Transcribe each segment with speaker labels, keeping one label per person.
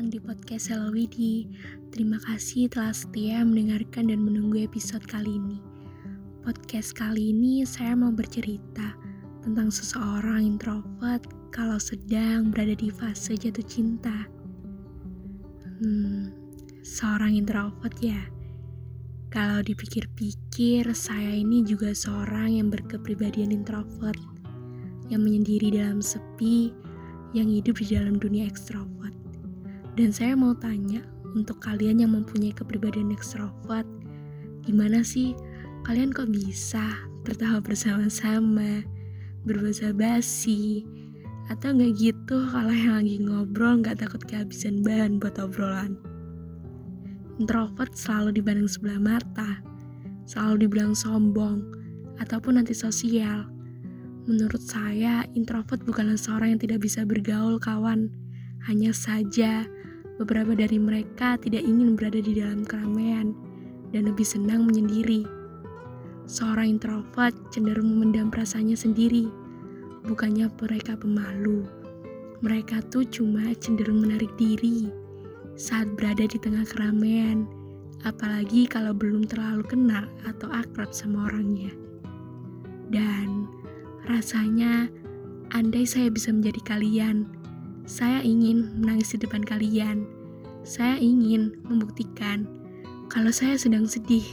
Speaker 1: datang di podcast Hello Widi. Terima kasih telah setia mendengarkan dan menunggu episode kali ini. Podcast kali ini saya mau bercerita tentang seseorang introvert kalau sedang berada di fase jatuh cinta. Hmm, seorang introvert ya. Kalau dipikir-pikir, saya ini juga seorang yang berkepribadian introvert, yang menyendiri dalam sepi, yang hidup di dalam dunia ekstrovert. Dan saya mau tanya, untuk kalian yang mempunyai kepribadian ekstrovert, gimana sih kalian kok bisa tertawa bersama-sama, berbahasa basi, atau nggak gitu kalau yang lagi ngobrol nggak takut kehabisan bahan buat obrolan. Introvert selalu dibanding sebelah mata, selalu dibilang sombong, ataupun antisosial. Menurut saya, introvert bukanlah seorang yang tidak bisa bergaul kawan. Hanya saja, beberapa dari mereka tidak ingin berada di dalam keramaian dan lebih senang menyendiri. Seorang introvert cenderung memendam perasaannya sendiri. Bukannya mereka pemalu. Mereka tuh cuma cenderung menarik diri saat berada di tengah keramaian, apalagi kalau belum terlalu kenal atau akrab sama orangnya. Dan Rasanya, andai saya bisa menjadi kalian, saya ingin menangis di depan kalian. Saya ingin membuktikan kalau saya sedang sedih,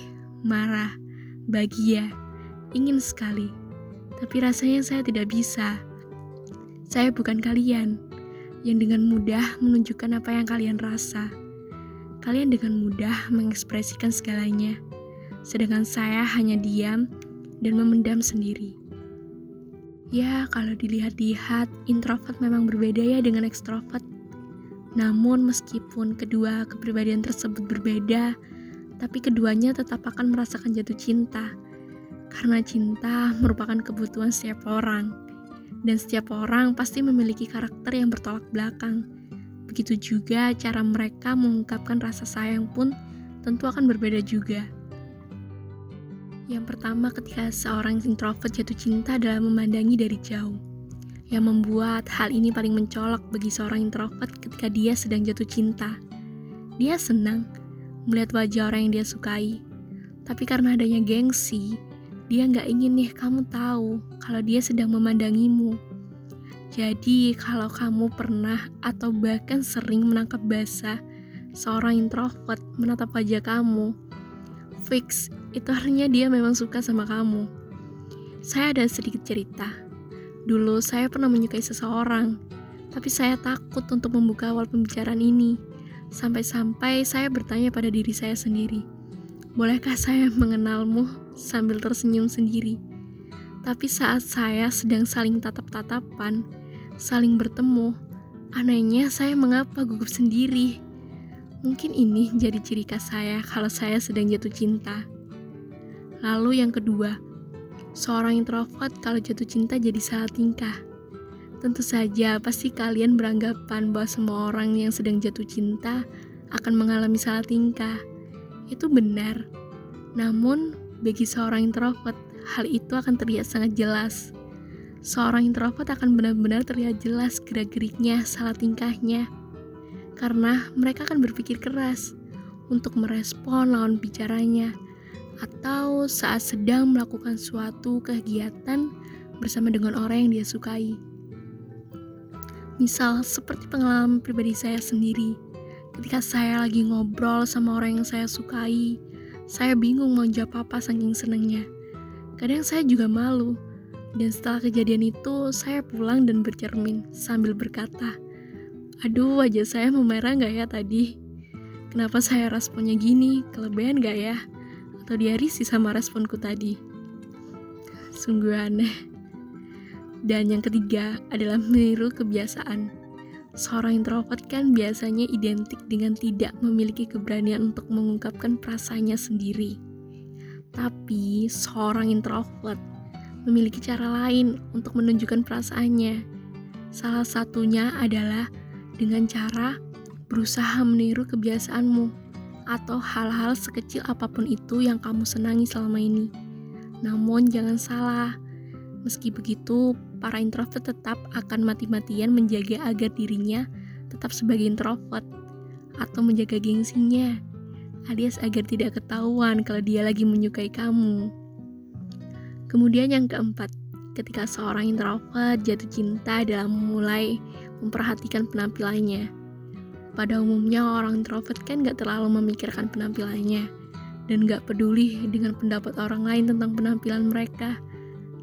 Speaker 1: marah, bahagia, ingin sekali. Tapi rasanya saya tidak bisa. Saya bukan kalian yang dengan mudah menunjukkan apa yang kalian rasa. Kalian dengan mudah mengekspresikan segalanya, sedangkan saya hanya diam dan memendam sendiri. Ya, kalau dilihat-lihat, introvert memang berbeda ya dengan ekstrovert. Namun, meskipun kedua kepribadian tersebut berbeda, tapi keduanya tetap akan merasakan jatuh cinta. Karena cinta merupakan kebutuhan setiap orang, dan setiap orang pasti memiliki karakter yang bertolak belakang. Begitu juga cara mereka mengungkapkan rasa sayang pun tentu akan berbeda juga. Yang pertama ketika seorang introvert jatuh cinta adalah memandangi dari jauh. Yang membuat hal ini paling mencolok bagi seorang introvert ketika dia sedang jatuh cinta. Dia senang melihat wajah orang yang dia sukai. Tapi karena adanya gengsi, dia nggak ingin nih kamu tahu kalau dia sedang memandangimu. Jadi kalau kamu pernah atau bahkan sering menangkap basah seorang introvert menatap wajah kamu, fix itu artinya dia memang suka sama kamu. Saya ada sedikit cerita. Dulu saya pernah menyukai seseorang, tapi saya takut untuk membuka awal pembicaraan ini. Sampai-sampai saya bertanya pada diri saya sendiri, bolehkah saya mengenalmu sambil tersenyum sendiri? Tapi saat saya sedang saling tatap-tatapan, saling bertemu, anehnya saya mengapa gugup sendiri. Mungkin ini jadi ciri khas saya kalau saya sedang jatuh cinta. Lalu yang kedua, seorang introvert kalau jatuh cinta jadi salah tingkah. Tentu saja pasti kalian beranggapan bahwa semua orang yang sedang jatuh cinta akan mengalami salah tingkah. Itu benar. Namun, bagi seorang introvert, hal itu akan terlihat sangat jelas. Seorang introvert akan benar-benar terlihat jelas gerak-geriknya, salah tingkahnya. Karena mereka akan berpikir keras untuk merespon lawan bicaranya atau saat sedang melakukan suatu kegiatan bersama dengan orang yang dia sukai. Misal seperti pengalaman pribadi saya sendiri, ketika saya lagi ngobrol sama orang yang saya sukai, saya bingung mau jawab apa saking senengnya. Kadang saya juga malu, dan setelah kejadian itu saya pulang dan bercermin sambil berkata, Aduh wajah saya memerah gak ya tadi? Kenapa saya responnya gini? Kelebihan gak ya? Atau dia risih sama responku tadi. Sungguh aneh. Dan yang ketiga adalah meniru kebiasaan. Seorang introvert kan biasanya identik dengan tidak memiliki keberanian untuk mengungkapkan perasaannya sendiri. Tapi seorang introvert memiliki cara lain untuk menunjukkan perasaannya. Salah satunya adalah dengan cara berusaha meniru kebiasaanmu atau hal-hal sekecil apa pun itu yang kamu senangi selama ini. Namun jangan salah, meski begitu, para introvert tetap akan mati-matian menjaga agar dirinya tetap sebagai introvert. atau menjaga gengsinya, alias agar tidak ketahuan kalau dia lagi menyukai kamu. Kemudian yang keempat, ketika seorang introvert jatuh cinta dalam memulai memperhatikan penampilannya. Pada umumnya orang introvert kan gak terlalu memikirkan penampilannya dan gak peduli dengan pendapat orang lain tentang penampilan mereka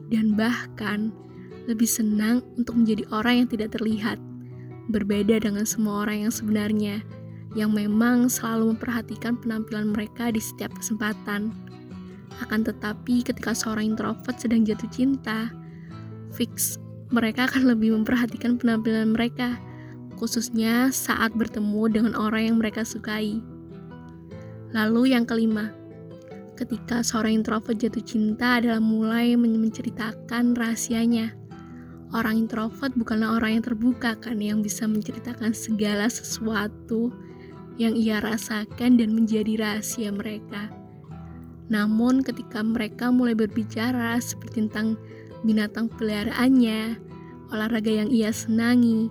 Speaker 1: dan bahkan lebih senang untuk menjadi orang yang tidak terlihat, berbeda dengan semua orang yang sebenarnya, yang memang selalu memperhatikan penampilan mereka di setiap kesempatan. Akan tetapi, ketika seorang introvert sedang jatuh cinta, fix mereka akan lebih memperhatikan penampilan mereka, khususnya saat bertemu dengan orang yang mereka sukai. Lalu, yang kelima, ketika seorang introvert jatuh cinta adalah mulai menceritakan rahasianya. Orang introvert bukanlah orang yang terbuka kan yang bisa menceritakan segala sesuatu yang ia rasakan dan menjadi rahasia mereka. Namun ketika mereka mulai berbicara seperti tentang binatang peliharaannya, olahraga yang ia senangi,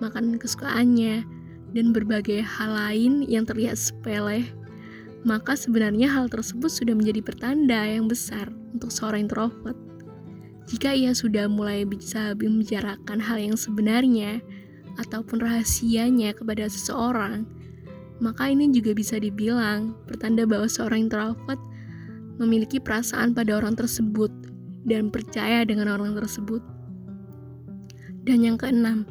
Speaker 1: makanan kesukaannya, dan berbagai hal lain yang terlihat sepele, maka sebenarnya hal tersebut sudah menjadi pertanda yang besar untuk seorang introvert. Jika ia sudah mulai bisa membicarakan hal yang sebenarnya ataupun rahasianya kepada seseorang, maka ini juga bisa dibilang pertanda bahwa seorang introvert memiliki perasaan pada orang tersebut dan percaya dengan orang tersebut. Dan yang keenam,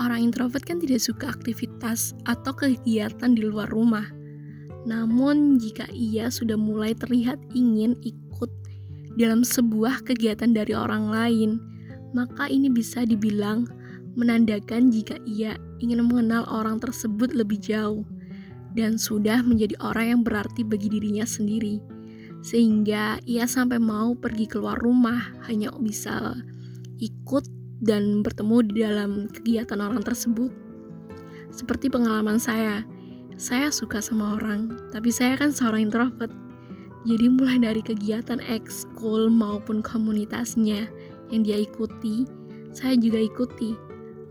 Speaker 1: orang introvert kan tidak suka aktivitas atau kegiatan di luar rumah namun, jika ia sudah mulai terlihat ingin ikut dalam sebuah kegiatan dari orang lain, maka ini bisa dibilang menandakan jika ia ingin mengenal orang tersebut lebih jauh dan sudah menjadi orang yang berarti bagi dirinya sendiri. Sehingga ia sampai mau pergi keluar rumah hanya bisa ikut dan bertemu di dalam kegiatan orang tersebut. Seperti pengalaman saya, saya suka sama orang, tapi saya kan seorang introvert. Jadi mulai dari kegiatan ekskul maupun komunitasnya yang dia ikuti, saya juga ikuti.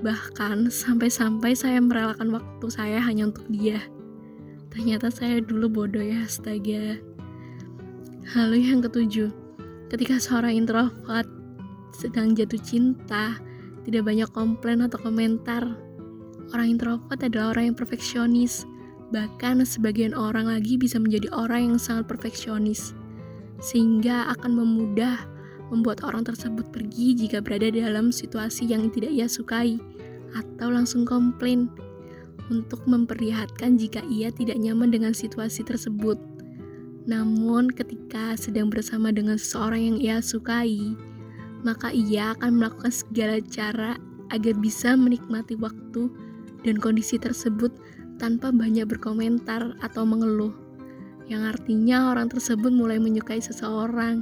Speaker 1: Bahkan sampai-sampai saya merelakan waktu saya hanya untuk dia. Ternyata saya dulu bodoh ya, astaga. Lalu yang ketujuh, ketika seorang introvert sedang jatuh cinta, tidak banyak komplain atau komentar. Orang introvert adalah orang yang perfeksionis, Bahkan sebagian orang lagi bisa menjadi orang yang sangat perfeksionis, sehingga akan memudah membuat orang tersebut pergi jika berada dalam situasi yang tidak ia sukai, atau langsung komplain untuk memperlihatkan jika ia tidak nyaman dengan situasi tersebut. Namun, ketika sedang bersama dengan seseorang yang ia sukai, maka ia akan melakukan segala cara agar bisa menikmati waktu dan kondisi tersebut tanpa banyak berkomentar atau mengeluh, yang artinya orang tersebut mulai menyukai seseorang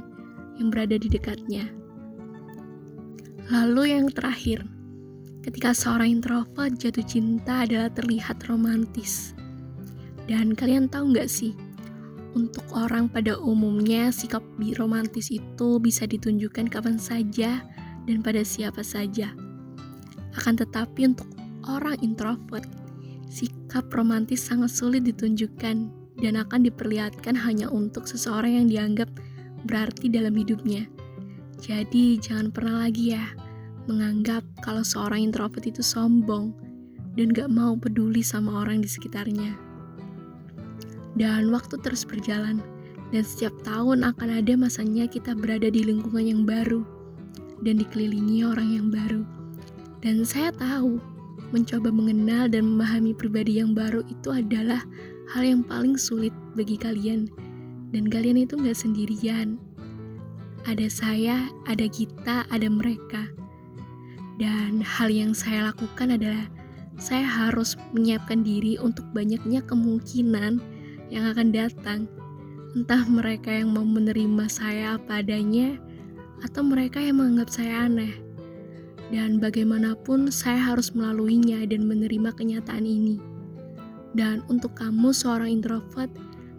Speaker 1: yang berada di dekatnya. Lalu, yang terakhir, ketika seorang introvert jatuh cinta adalah terlihat romantis. Dan kalian tahu nggak sih, untuk orang pada umumnya sikap romantis itu bisa ditunjukkan kapan saja dan pada siapa saja. Akan tetapi untuk orang introvert, sikap romantis sangat sulit ditunjukkan dan akan diperlihatkan hanya untuk seseorang yang dianggap berarti dalam hidupnya. Jadi, jangan pernah lagi ya menganggap kalau seorang introvert itu sombong dan gak mau peduli sama orang di sekitarnya. Dan waktu terus berjalan, dan setiap tahun akan ada masanya kita berada di lingkungan yang baru dan dikelilingi orang yang baru. Dan saya tahu mencoba mengenal dan memahami pribadi yang baru itu adalah hal yang paling sulit bagi kalian. Dan kalian itu nggak sendirian. Ada saya, ada kita, ada mereka. Dan hal yang saya lakukan adalah saya harus menyiapkan diri untuk banyaknya kemungkinan yang akan datang. Entah mereka yang mau menerima saya apa adanya, atau mereka yang menganggap saya aneh dan bagaimanapun saya harus melaluinya dan menerima kenyataan ini. Dan untuk kamu seorang introvert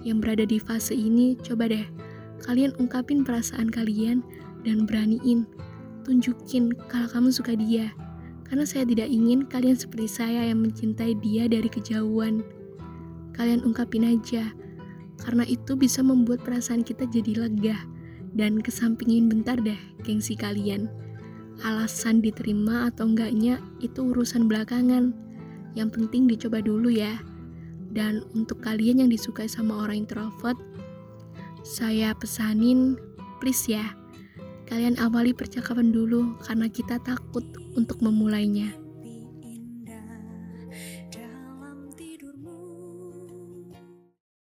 Speaker 1: yang berada di fase ini, coba deh kalian ungkapin perasaan kalian dan beraniin tunjukin kalau kamu suka dia. Karena saya tidak ingin kalian seperti saya yang mencintai dia dari kejauhan. Kalian ungkapin aja. Karena itu bisa membuat perasaan kita jadi lega dan kesampingin bentar deh gengsi kalian. Alasan diterima atau enggaknya itu urusan belakangan. Yang penting dicoba dulu ya. Dan untuk kalian yang disukai sama orang introvert, saya pesanin please ya. Kalian awali percakapan dulu karena kita takut untuk memulainya.